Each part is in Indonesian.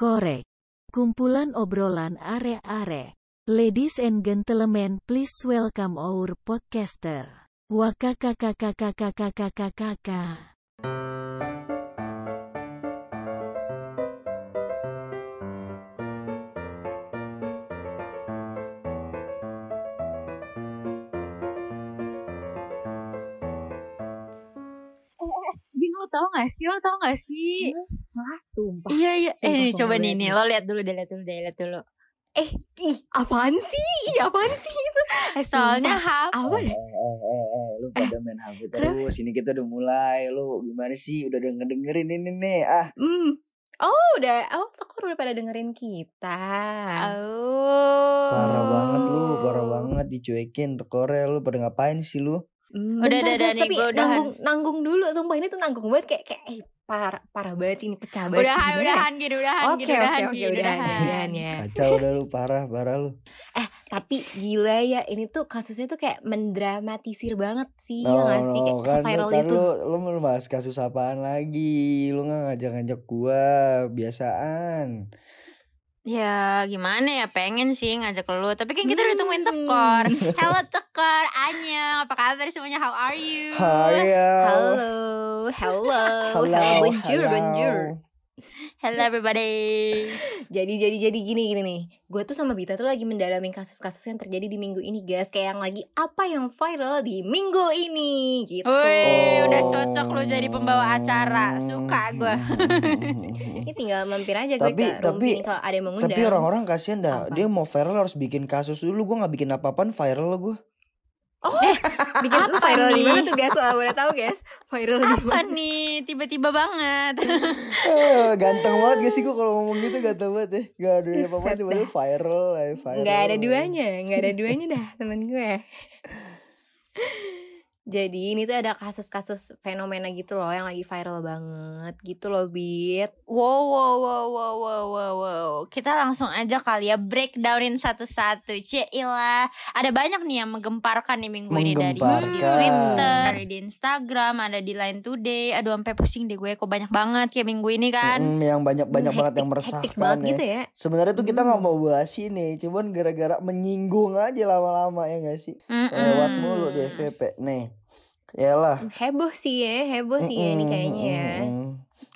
Korek. Kumpulan obrolan are-are. Ladies and gentlemen, please welcome our podcaster. Wakakakakakakakakakakaka. Gini lo tau gak sih? Lo tau gak sih? Hah? Sumpah. Iya iya. Sumpah, eh sumpah, coba nih nih. nih. Lo lihat dulu deh, lihat dulu deh, lihat dulu. Eh, ih, apaan sih? Ih, apaan sih itu? Eh, Soalnya hap. apa Eh, deh? eh, eh, eh, lu pada main HP terus. Ini kita udah mulai. Lu gimana sih? Udah denger dengerin ini nih. Ah, Hmm. Oh, udah. Oh, kok udah pada dengerin kita. Oh. parah banget lu, parah banget dicuekin tekore lu pada ngapain sih lu? Hmm, Udah, bentar, udah, udah tapi gua udahan. nanggung nanggung dulu. Sumpah ini tuh nanggung banget kayak kayak eh, parah parah banget sih ini pecah banget. sih. Udahan, ya? udahan, gini, udahan, Oke, oke, udahan, oke, gini, udahan, udahan ya. Kacau dah lu, parah, parah lu. Tapi gila ya, ini tuh kasusnya tuh kayak mendramatisir banget sih, ya No, nggak sih? Kayak no, kan, viral kan itu. lu, lu mau bahas kasus apaan lagi? Lu nggak ngajak-ngajak gua, biasaan. Ya gimana ya? Pengen sih ngajak lu. Tapi kan kita udah tungguin Hmm. Tekor Hello Tekor, Anyang Apa kabar semuanya, how are you? Hai, Halo, hello, Halo, bonjour, halo. bonjour. Hello everybody Jadi jadi jadi gini gini nih. Gue tuh sama Bita tuh lagi mendalami kasus-kasus yang terjadi di minggu ini, guys. Kayak yang lagi apa yang viral di minggu ini gitu. Udah Oh. cocok lu jadi pembawa acara Suka gue Ini tinggal mampir aja gue Tapi- ke tapi- ini kalau ada yang mau ngundang. Tapi orang-orang kasihan dah. Apa? Dia mau viral harus bikin kasus dulu. Gua nggak bikin apa-apaan viral lah gua. bikin lu apa viral di nih? mana tuh guys? Kalau boleh tahu guys, viral di Apa mana? nih, tiba-tiba banget Eh, ganteng banget gak sih kalau ngomong gitu ganteng banget ya. Gak ada apa-apa tiba-tiba viral, eh, viral. Nggak ada duanya, nggak ada duanya dah temen gue. Jadi ini tuh ada kasus-kasus fenomena gitu loh yang lagi viral banget gitu loh Bit. Wow, wow, wow, wow, wow, wow, wow. Kita langsung aja kali ya breakdownin satu-satu. Cila, ada banyak nih yang menggemparkan nih minggu ini dari. Twitter, dari di Instagram, ada di Line Today. Aduh, sampai pusing deh gue kok banyak banget ya minggu ini kan. Mm, yang banyak-banyak Hmm, banget yang hektik- hektik meresahkan banget ya. gitu ya. Sebenarnya tuh kita Hmm. nggak mau bahas ini, cuman gara-gara menyinggung aja lama-lama ya gak sih? Mm-mm. Lewat mulu di FVP. Nih. Yalah. Heboh sih ya, heboh sih ya ini kayaknya ya.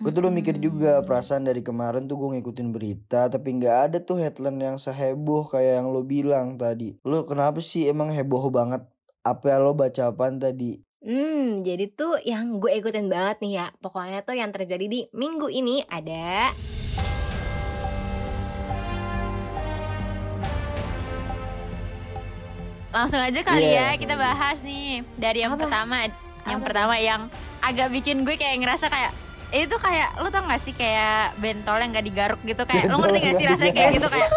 Gue tuh udah mikir juga perasaan dari kemarin tuh gue ngikutin berita tapi nggak ada tuh headline yang seheboh kayak yang lo bilang tadi. Lo kenapa sih emang heboh banget? Apa lo baca apaan tadi? Hmm, jadi tuh yang gue ikutin banget nih ya. Pokoknya tuh yang terjadi di minggu ini ada Langsung aja kali Iya, ya kita bahas nih. Dari yang Apa? pertama. Yang Apa? pertama yang agak bikin gue kayak ngerasa kayak itu tuh kayak lu tau gak sih kayak bentol yang gak digaruk gitu? Kayak lu ngerti gak sih rasanya kayak gitu? Kayak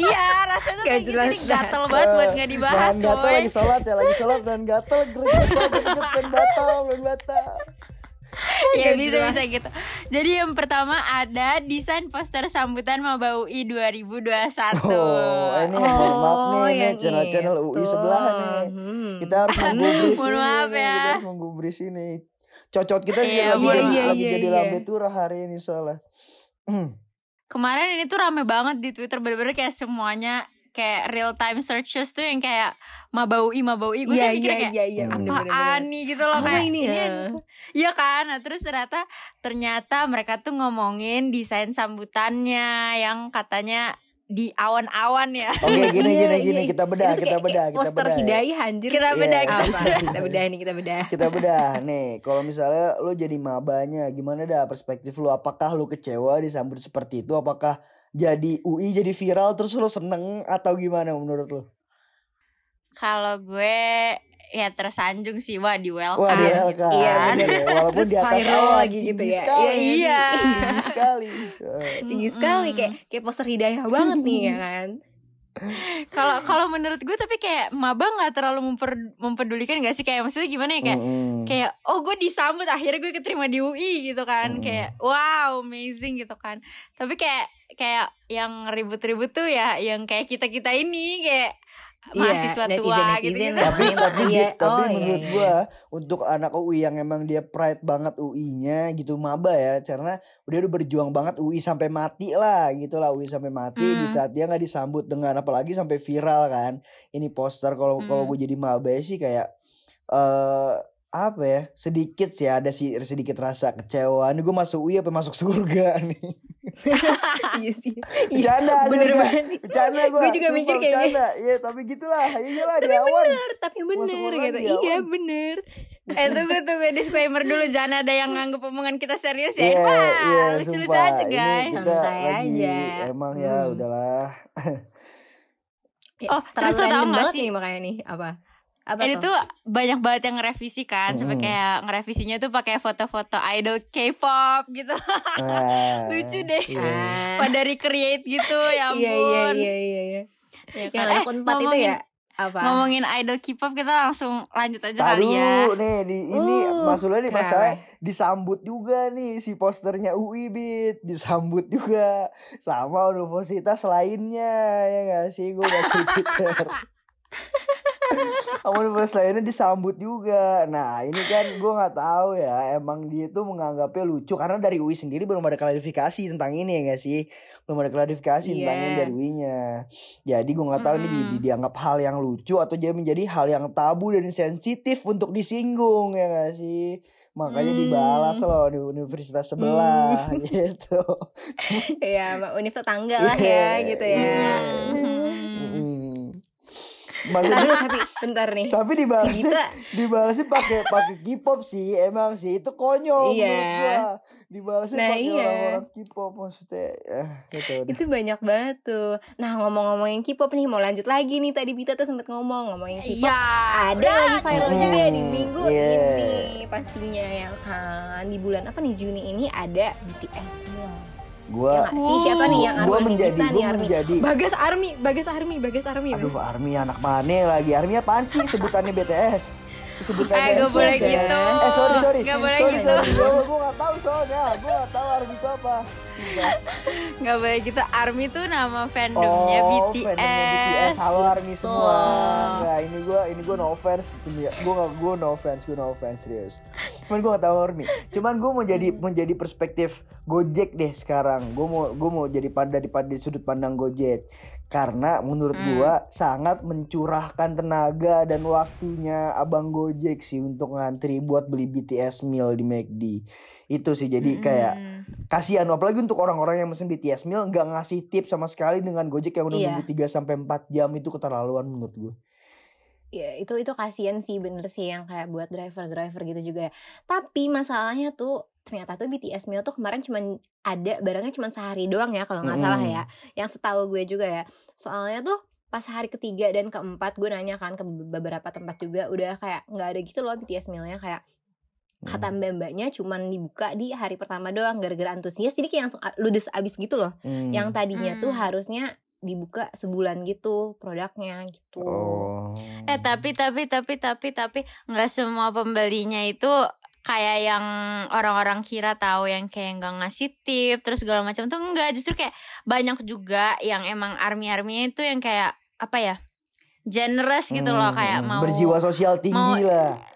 iya rasanya tuh kayak gitu. Gatel banget buat gak dibahas gatel lagi sholat ya lagi sholat dan gatel greget greget dan batal dan batal. ya bisa jelas. bisa gitu jadi yang pertama ada desain poster sambutan Maba UI 2021 Oh, ini mohon maaf nih, Oh, nih yang channel-channel UI itu. sebelah nih. Hmm. Kita harus menggubris ini, maaf nih. ya. kita harus menggubris ini. Cocot kita Iya, lagi iya, jadi iya, lagi iya, jadi iya. lambe turah hari ini soalnya. Hmm. kemarin ini tuh rame banget di Twitter bener-bener kayak semuanya kayak real time searches tuh yang kayak Maba UI Maba UI gue Iya tuh mikir iya kayak iya iya. Bener-bener. apaan nih gitu loh Apa kayak ini ya? Iya kan, nah, terus ternyata ternyata mereka tuh ngomongin desain sambutannya yang katanya di awan-awan ya. Oke, gini Iya, gini iya, gini iya. kita bedah, kita bedah, kita Poster bedah. ya. hidayah anjir. Kita Iya. bedah, Apa? kita bedah. kita bedah nih, kita bedah. Kita bedah nih, kalau misalnya lu jadi mabanya, gimana dah perspektif lu? Apakah lu kecewa disambut seperti itu? Apakah jadi UI jadi viral terus lu seneng atau gimana menurut lu? Kalau gue ya tersanjung sih wah di welcome. Wah, di gitu welcome. Iya, kan. bener. ya. Walaupun di atas viral awan, lagi gitu ya. Sekali, Iya, iya. Tinggi sekali. Tinggi sekali kayak kayak poster hidayah banget nih ya kan. Kalau kalau menurut gue tapi kayak maba nggak terlalu memper- mempedulikan gak sih kayak maksudnya gimana ya kayak mm-mm. kayak oh gue disambut akhirnya gue keterima di UI gitu kan Mm. kayak wow amazing gitu kan tapi kayak kayak yang ribut-ribut tuh ya yang kayak kita kita ini kayak mahasiswa netizen- tua netizen gitu-gitu. lah. tapi Iya, tapi iya. Tapi Oh, iya, menurut iya. gua untuk anak UI yang emang dia pride banget UI-nya gitu maba ya karena dia udah berjuang banget UI sampai mati lah gitu lah UI sampai mati di Hmm. saat dia nggak disambut dengan apalagi sampai viral kan ini poster kalau kalau Hmm. gue jadi maba sih kayak eh apa ya sedikit sih ada sih sedikit rasa kecewa ini gue masuk UI apa masuk surga nih iya sih. Iya, bercanda bener banget sih. bercanda gue Gue juga mikir kayak gitu. ya tapi gitulah iyalah di Tapi awan bener, tapi bener gitu. Iya awan. bener. Eh tunggu tunggu disclaimer dulu jangan ada yang nganggap omongan kita serius ya. Iya, Wah, iya, lucu-lucu sumpah. aja guys. Santai aja. emang ya Hmm. udahlah. Ya, Oh, terus terlalu lo tau gak sih? nih makanya nih apa? Apa Ini tuh? tuh banyak banget yang ngerevisi kan, sampai kayak ngerevisinya tuh pakai foto-foto idol K-pop gitu. Nah, Lucu deh. iya. Ah, Pada recreate gitu, ya ampun. iya iya iya iya iya. Ya Yang kan? anak Eh, unpad itu ya apa? Ngomongin idol K-pop kita langsung lanjut aja Tar kali ya. nih di ini Uh, maksudnya nih masalah disambut juga nih si posternya UI Bit disambut juga sama universitas lainnya ya gak sih gue di Twitter. sama universitas lainnya disambut juga. Nah ini kan gue nggak tahu ya emang dia tuh menganggapnya lucu karena dari UI sendiri belum ada klarifikasi tentang ini ya gak sih belum ada klarifikasi tentang ini Iya. dari UI-nya. Jadi gue nggak tahu nih Mm-mm. di- dianggap hal yang lucu atau dia menjadi hal yang tabu dan sensitif untuk disinggung ya gak sih? Makanya Hmm. dibalas loh di universitas sebelah gitu. Iya, Mbak Unif tetangga lah Iya, ya gitu ya. iya. Hmm. Maksudnya tapi bentar nih. tapi Si dibalasnya Gita dibalasnya pakai pakai K-pop sih emang sih itu konyol Iya. gua. Dibalasnya Nah, pakai iya. orang-orang K-pop maksudnya eh gitu itu banyak banget tuh. Nah ngomong-ngomongin K-pop nih mau lanjut lagi nih tadi Bita tuh sempet ngomong ngomongin K-pop. Iya. Ada lagi viral Hmm, juga di minggu yeah. ini pastinya ya kan di bulan apa nih Juni ini ada BTS Mil. Gua Ya sih siapa nih? Yang gua Army menjadi Army. menjadi Bagas Army, Bagas Army, Bagas Army. Aduh Army anak mana lagi? Army apaan sih? Sebutannya BTS Sebutannya Eh, gak boleh ya. gitu. Eh sorry sorry Gak boleh sorry, gitu. sorry. Ya Allah, Gue gak tahu soalnya Gue gak tahu Army itu apa Sumpah. Nggak boleh gitu. Army tuh nama fandomnya oh, BTS. fandomnya BTS Halo Army semua Tuh. Nggak ini gue ini gue no offense Gue gak gue no offense Gue no offense serius Cuman gue gak tahu Army Cuman gue mau jadi menjadi perspektif Gojek deh sekarang Gue mau gue mau jadi pada pada sudut pandang Gojek karena menurut Hmm. gua sangat mencurahkan tenaga dan waktunya abang Gojek sih untuk ngantri buat beli BTS meal di McD. Itu sih jadi kayak Hmm. kasihan apalagi untuk orang-orang yang mesen BTS meal nggak ngasih tips sama sekali dengan Gojek yang udah Iya. nunggu 3 sampai 4 jam itu keterlaluan menurut gue. Ya, itu itu kasihan sih bener sih yang kayak buat driver-driver gitu juga ya. Tapi masalahnya tuh ternyata tuh BTS meal tuh kemarin cuman ada barangnya cuman sehari doang ya kalau nggak salah Mm-mm. ya. Yang setahu gue juga ya. Soalnya tuh pas hari ketiga dan keempat gue nanya kan ke beberapa tempat juga udah kayak nggak ada gitu loh BTS mealnya kayak kata mbak mbaknya cuman dibuka di hari pertama doang gara-gara antusias jadi kayak langsung ludes abis gitu loh Hmm. yang tadinya tuh Hmm. harusnya dibuka sebulan gitu produknya gitu Oh. Eh tapi tapi tapi tapi tapi nggak semua pembelinya itu kayak yang orang-orang kira tahu yang kayak nggak ngasih tip terus segala macam tuh enggak justru kayak banyak juga yang emang army army itu yang kayak apa ya generous gitu loh Hmm, kayak hmm. mau berjiwa sosial tinggi mau- lah.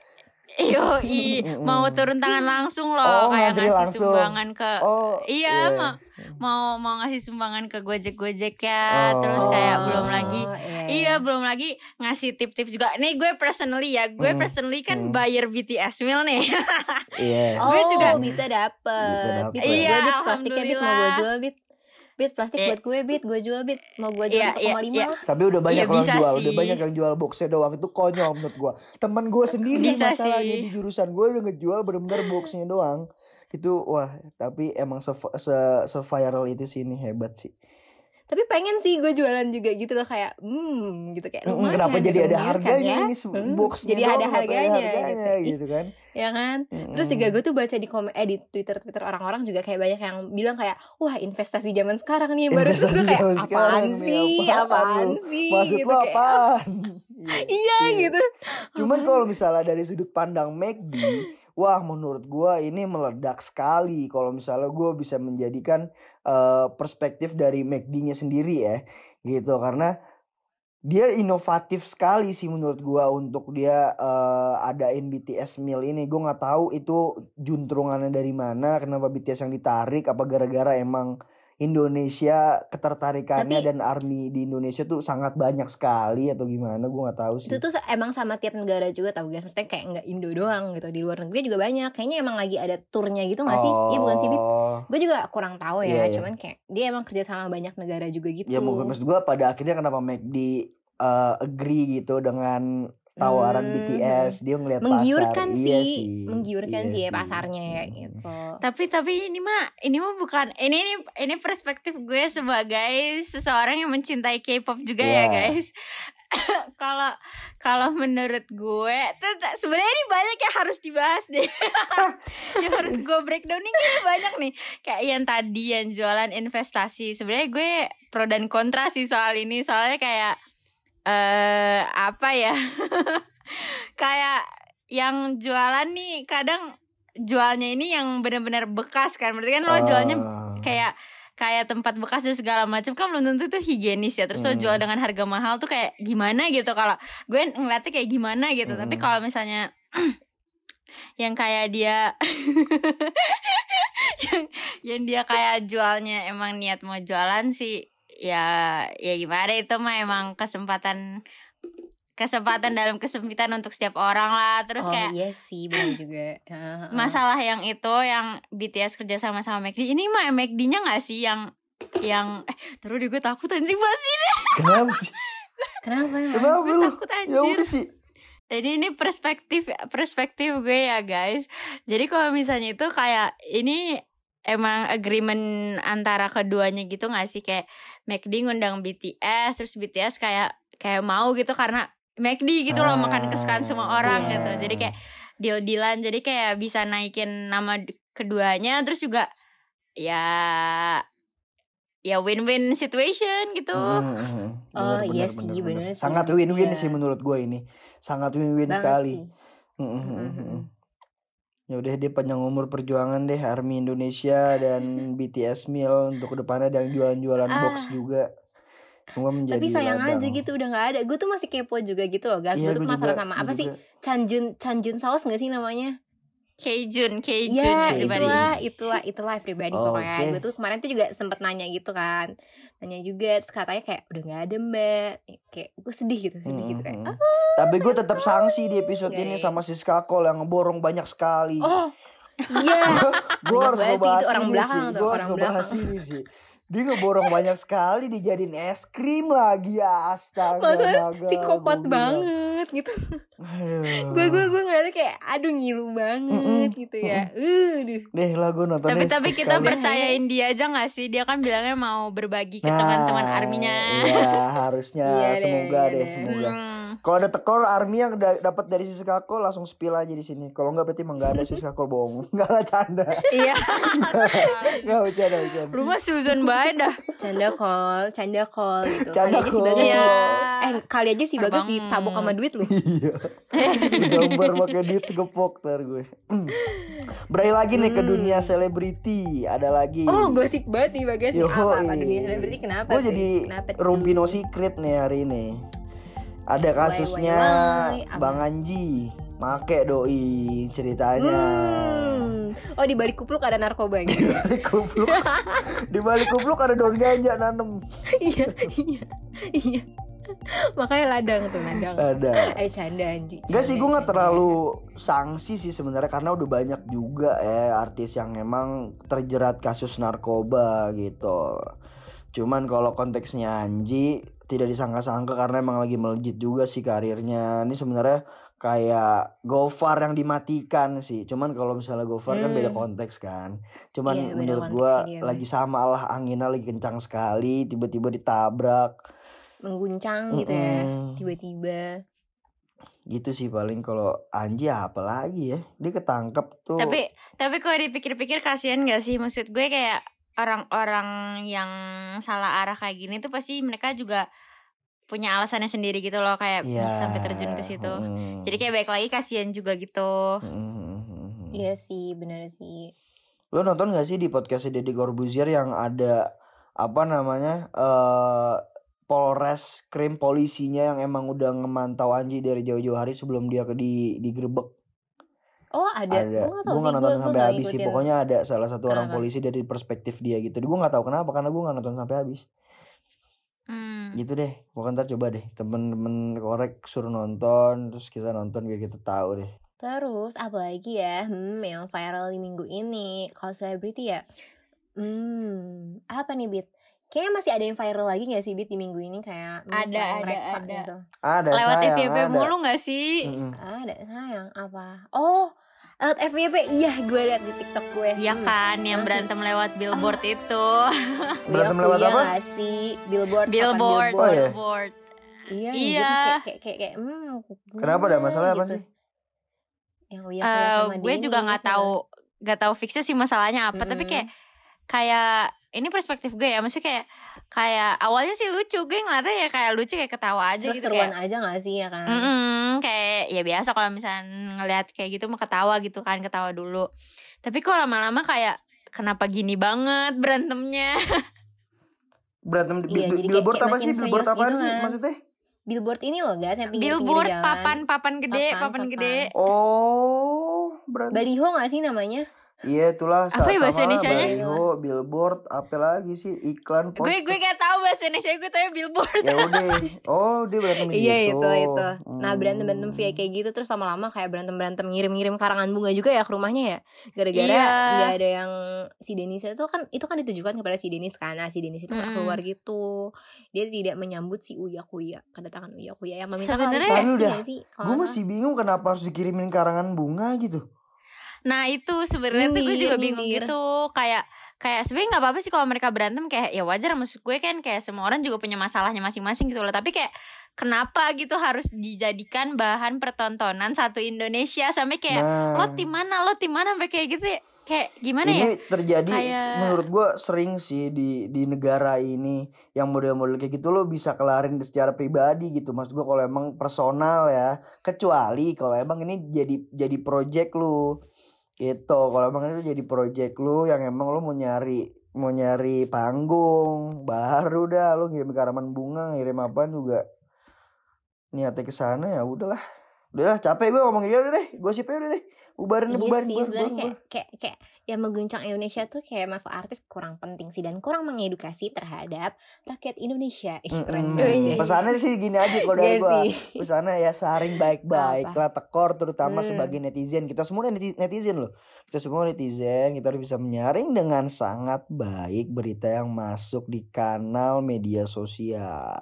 Yoi, Mm-mm. mau turun tangan langsung Oh, loh kayak ngantri ngasih langsung. sumbangan ke Oh. iya iya. Mau mau mau ngasih sumbangan ke gojek gojek ya Oh. terus kayak belum lagi Oh, iya, Iya belum lagi ngasih tip-tip juga Nih gue personally ya Gue Hmm. personally kan Hmm. buyer BTS meal nih Iya. Oh, Gue juga- Bita dapet. Bita dapet. Iya, gue, bit plastiknya bit mau gue alhamdulillah. jual bit. Bit plastik Eh. buat gue bit, gue jual bit. Mau gue jual Iya, satu iya, koma lima iya. lah. Tapi udah banyak Iya, yang bisa jual, sih. udah banyak yang jual boxnya doang itu konyol menurut gua. Temen gua sendiri Bisa masalahnya sih. di jurusan gua udah ngejual bener-bener boxnya doang. Itu wah, tapi emang se, se, se viral itu sih ini hebat sih. Tapi pengen sih gue jualan juga gitu loh kayak, hmm, gitu kayak lumayan. Kenapa jadi gitu, ada menggiurkan harganya ya. ini se- Hmm, Jadi ada kenapa harganya, harganya gitu. gitu kan. ya kan? Terus juga gue tuh baca di komen eh di Twitter Twitter orang-orang juga kayak banyak yang bilang kayak wah investasi zaman sekarang nih baru terus Investasi gue kayak apaan sekarang sih apaan apaan sih Maksud gitu lo kayak, apaan? Iya. iya gitu Cuman kalau misalnya dari sudut pandang McD, wah menurut gua ini meledak sekali kalau misalnya gua bisa menjadikan eh, perspektif dari McD-nya sendiri ya, gitu karena dia inovatif sekali sih menurut gua untuk dia eh, adain BTS meal ini. Gue nggak tahu itu juntrungannya dari mana, kenapa BTS yang ditarik, apa gara-gara emang Indonesia ketertarikannya Tapi- dan army di Indonesia tuh sangat banyak sekali atau gimana? Gue nggak tahu sih. itu tuh emang sama tiap negara juga tau guys maksudnya kayak nggak Indo doang gitu di luar negeri juga banyak kayaknya emang lagi ada turnya gitu gak sih iya bukan sih Oh. gue juga kurang tahu ya Iya, iya. cuman kayak dia emang kerja sama banyak negara juga gitu Ya mungkin maksud gue pada akhirnya kenapa McD uh, agree gitu dengan tawaran Hmm. BTS dia ngeliat menggiurkan pasar sih, iya sih menggiurkan iya sih ya pasarnya ya Hmm. gitu Tapi tapi ini mah ini mah bukan ini ini ini perspektif gue sebagai seseorang yang mencintai K-pop juga Iya. ya guys. Kalau kalau menurut gue sebenarnya ini banyak yang harus dibahas deh. yang harus gue breakdown ini banyak nih. Kayak yang tadi yang jualan investasi. Sebenarnya gue pro dan kontra sih soal ini. Soalnya kayak eh apa ya? kayak yang jualan nih kadang jualnya ini yang benar-benar bekas kan berarti kan lo jualnya Ah. kayak kayak tempat bekas dan segala macam kan belum tentu tuh higienis ya terus lo Hmm. jual dengan harga mahal tuh kayak gimana gitu kalau gue ngeliatnya kayak gimana gitu tapi Hmm. kalau misalnya yang kayak dia yang, yang dia kayak jualnya emang niat mau jualan sih ya ya gimana? Itu mah emang kesempatan kesempatan dalam kesempitan untuk setiap orang lah. Terus oh kayak iya sih benar juga. Masalah yang itu yang BTS kerja sama sama McD ini mah McD-nya nggak sih? Yang yang eh terus gue takut anjing bahas ini. Kenapa sih? Kenapa emang? kenapa gue lu? takut ya anjir. udah sih. Jadi ini perspektif perspektif gue ya guys. Jadi kalau misalnya itu kayak ini emang agreement antara keduanya gitu nggak sih kayak McD ngundang BTS terus BTS kayak kayak mau gitu karena McD gitu loh makan kesukaan semua orang iya. gitu jadi kayak deal-dealan jadi kayak bisa naikin nama keduanya terus juga ya ya win-win situation gitu Hmm, hmm, hmm. Oh, Bener, iya bener, sih, bener, bener sangat win-win Iya. sih menurut gue ini sangat win-win sekali sih. Hmm, Mhm. hmm. Ya udah dia panjang umur perjuangan deh Army Indonesia dan BTS Meal untuk ke depannya dan jualan-jualan Ah. box juga semua menjadi tapi sayang ladang. aja gitu udah nggak ada gue tuh masih kepo juga gitu loh guys Iya, gue tuh penasaran juga- sama apa sih juga. Chanjun Chanjun Saus nggak sih namanya Keijun Keijun Ya everybody. itulah itulah itulah everybody Oh, pokoknya oke. gue tuh kemarin tuh juga sempet nanya gitu kan nanya juga terus katanya kayak udah nggak ada mbak kayak gue sedih gitu sedih gitu kayak ah, Tapi gue tetap sanksi di episode Iya, ini iya. sama Siska Kol yang ngeborong banyak sekali. oh iya gue harus banget sih, ngebahas itu orang belakang sih. tuh, Gue harus orang ngebahas ini sih. Dia ngeborong banyak sekali dijadiin es krim lagi astaga. Masa naga, psikopat bilang. Banget gitu gue gue gue ngeliatnya kayak aduh ngilu banget gitu ya Aduh Deh lah gue nontonnya Tapi tapi sekali. kita percayain dia aja gak sih? Dia kan bilangnya mau berbagi ke Nah, teman-teman arminya. Iya harusnya Iya deh, semoga iya deh, deh. semoga. Hmm. Kalau ada tekor army yang da- dapat dari sisi kakol langsung spill aja di sini. Kalau enggak berarti emang enggak ada sisi kakol bohong. Enggak lah canda. Iya. Enggak bercanda bercanda. Lu mah Susan banget dah. canda call canda call gitu Canda kali aja si call. bagas Iya. di- eh kali aja si bagas Abang. ditabok sama duit lu Iya. Gambar pakai duit segepok ntar gue. Beralih lagi nih ke dunia selebriti. Ada lagi. Hmm. oh gosip banget nih bagas apa apa dunia selebriti kenapa Gue jadi Kenapa tuh? Rumpi No Secret nih hari ini. Ada kasusnya? Bang Anji. Make doi ceritanya. Hmm. Oh di balik kupluk ada narkoba Di gitu. balik kupluk Di balik kupluk ada daun ganja nanem iya iya iya. Makanya ladang tuh ladang. Ada Eh canda anji. Enggak sih gue canda, gak terlalu sanksi sih sebenarnya Karena udah banyak juga ya artis yang emang terjerat kasus narkoba gitu Cuman kalau konteksnya Anji tidak disangka-sangka karena emang lagi melejit juga sih karirnya Ini sebenarnya kayak Gofar yang dimatikan sih Cuman kalau misalnya Gofar kan Hmm. beda konteks kan Cuman Iya, menurut gua dia, lagi sama lah anginnya lagi kencang sekali Tiba-tiba ditabrak Mengguncang gitu ya. Tiba-tiba. gitu sih paling kalau Anji apa lagi ya dia ketangkep tuh Tapi tapi kalau dipikir-pikir kasihan gak sih? Maksud gue kayak orang-orang yang salah arah kayak gini tuh pasti mereka juga punya alasannya sendiri gitu loh kayak Iya, bisa sampai terjun ke situ. mm, Jadi kayak baik lagi kasihan juga gitu. Iya sih bener sih. lo nonton gak sih di podcast Deddy Corbuzier yang ada apa namanya eh Polres krim polisinya yang emang udah ngemantau Anji dari jauh-jauh hari sebelum dia ke di digerebek. Oh ada, Ada. gue gak tau sih, nonton sampai gak habis sih. Pokoknya ada salah satu orang Kenapa? polisi dari perspektif dia gitu. Gue nggak tahu kenapa karena gue nggak nonton sampai habis. Hmm. Gitu deh. Pokoknya ntar coba deh temen-temen korek suruh nonton terus kita nonton biar kita tahu deh. Terus apalagi ya, hmm, yang viral di minggu ini, kalau selebriti ya, hmm, apa nih Bit? Kayaknya masih ada yang viral lagi gak sih Bit di minggu ini kayak hmm, Ada, ada, mereka ada. gitu. Ada Lewat sayang, FYP ada. mulu gak sih? Mm-mm. Ada sayang apa? Oh, lewat FYP, iya gue liat di TikTok gue. Iya Hmm, kan, yang berantem lewat billboard itu. Berantem Uya lewat Kuya apa? gak sih? Billboard, papan billboard, Oh, iya? billboard. Iya, Iya. jadi kayak kayak kayak, hmm, Kenapa ada masalah apa gitu. sih? Yang Uya Eh, sama gue juga nggak tahu, nggak tahu fixnya sih masalahnya apa. Tapi Mm-mm. kayak kayak ini perspektif gue ya, maksudnya kayak kayak awalnya sih lucu, gue ngeliatnya ya kayak lucu kayak ketawa aja gitu seru-seruan kayak. aja gak sih ya kan? Mm-mm, kayak ya biasa kalau misalnya ngeliat kayak gitu mah ketawa gitu kan ketawa dulu tapi kok lama-lama kayak kenapa gini banget berantemnya Berantem di Iya, jadi billboard kayak apa sih? Billboard apaan gitu sih kan. maksudnya? Billboard ini loh guys yang pinggir-pinggir billboard jalan. papan papan gede Papan, papan, papan. gede Oh, berantem. Baliho gak sih namanya? Iya itulah Apa ya bahasa sama lah, Indonesianya? baliho, billboard, apa lagi sih iklan gue gue kayak tahu bahasa Indonesia gue tahu billboard ya udah oh dia berantem Iya situ. itu itu. Nah Hmm. berantem berantem via kayak gitu terus lama-lama kayak berantem berantem ngirim ngirim karangan bunga juga ya ke rumahnya ya. Gara-gara Iya. nggak ada yang si Denis itu kan itu kan ditujukan kepada si Denis kan. Nah si Denis itu nggak Mm-mm. keluar gitu. Dia tidak menyambut si Uya Kuya kedatangan Uya Kuya yang meminta Sebenarnya- nggak sih? Gue masih bingung kenapa harus dikirimin karangan bunga gitu nah itu sebenarnya tuh gue juga bingung nyindir. gitu. Kayak kayak sebenarnya nggak apa-apa sih kalau mereka berantem. Kayak ya wajar maksud gue kan kayak semua orang juga punya masalahnya masing-masing gitu loh. Tapi kayak kenapa gitu harus dijadikan bahan pertontonan satu Indonesia? Sampai kayak nah. Lo tim mana? Lo tim mana? Sampai kayak gitu ya. Kayak gimana ini ya? terjadi Kayak- menurut gue sering sih di di negara ini yang model-model kayak gitu lo bisa kelarin secara pribadi gitu. Maksud gue kalau emang personal ya. Kecuali kalau emang ini jadi jadi project lu gitu. Kalau emang itu jadi project lu yang emang lu mau nyari mau nyari panggung baru dah. Lu ngirim karaman bunga ngirim apa juga. Niatnya ke sana ya udahlah. Udahlah capek gue ngomongin dia udah deh. Gue sih udah deh bubarin Iya bubarin sih bubarin, bubarin, kayak, kayak kayak yang mengguncang Indonesia tuh kayak masalah artis kurang penting sih dan kurang mengedukasi terhadap rakyat Indonesia. Ih, keren banget. ya. Pesannya sih gini aja kalau dari Iya gua. sih. Pesannya ya saring baik-baik lah tekor terutama Hmm. sebagai netizen. Kita semua neti- netizen loh. Kita semua netizen, kita harus bisa menyaring dengan sangat baik berita yang masuk di kanal media sosial.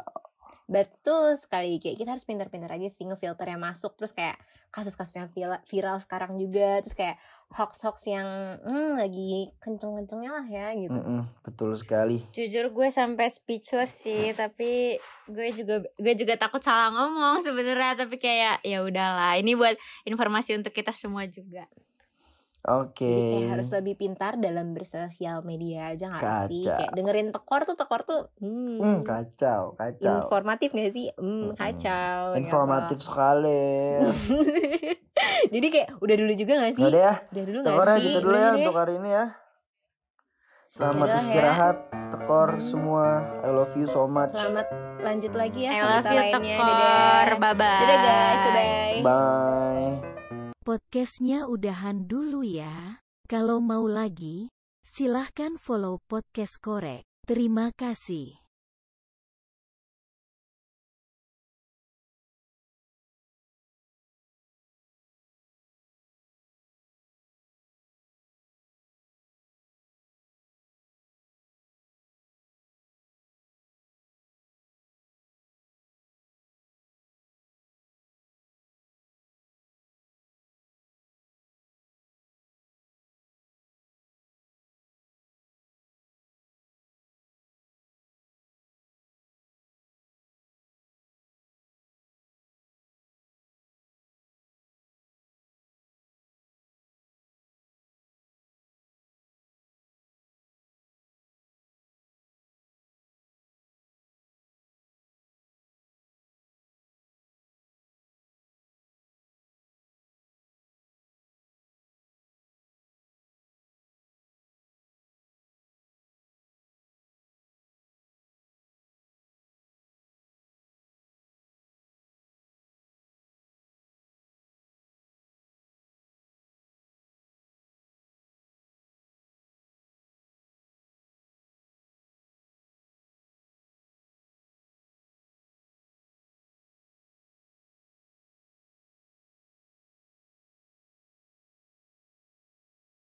Betul sekali kayak kita harus pintar-pintar aja sih ngefilter yang masuk terus kayak kasus-kasus yang viral, sekarang juga terus kayak hoax-hoax yang hmm, lagi kenceng-kencengnya lah ya gitu. Mm-mm, betul sekali. jujur gue sampai speechless sih tapi gue juga gue juga takut salah ngomong sebenarnya tapi kayak ya udahlah ini buat informasi untuk kita semua juga Oke. Jadi kayak harus lebih pintar dalam bersosial media aja gak sih? Kacau. Kayak dengerin tekor tuh tekor tuh hmm, Hmm, kacau, kacau. informatif gak sih? Hmm, Mm-mm. kacau. gitu. Informatif sekali. Jadi kayak udah dulu juga gak sih? Udah ya, Udah dulu gak tekor ya sih? gitu dulu Udah ya deh. untuk hari ini ya. Selamat Udah ya. istirahat, tekor semua. I love you so much. Selamat lanjut lagi ya. I love you lainnya. Tekor Dadah. bye bye Dadah guys, bye-bye. Bye. Podcastnya udahan dulu ya. Kalau mau lagi, silahkan follow podcast korek. Terima kasih.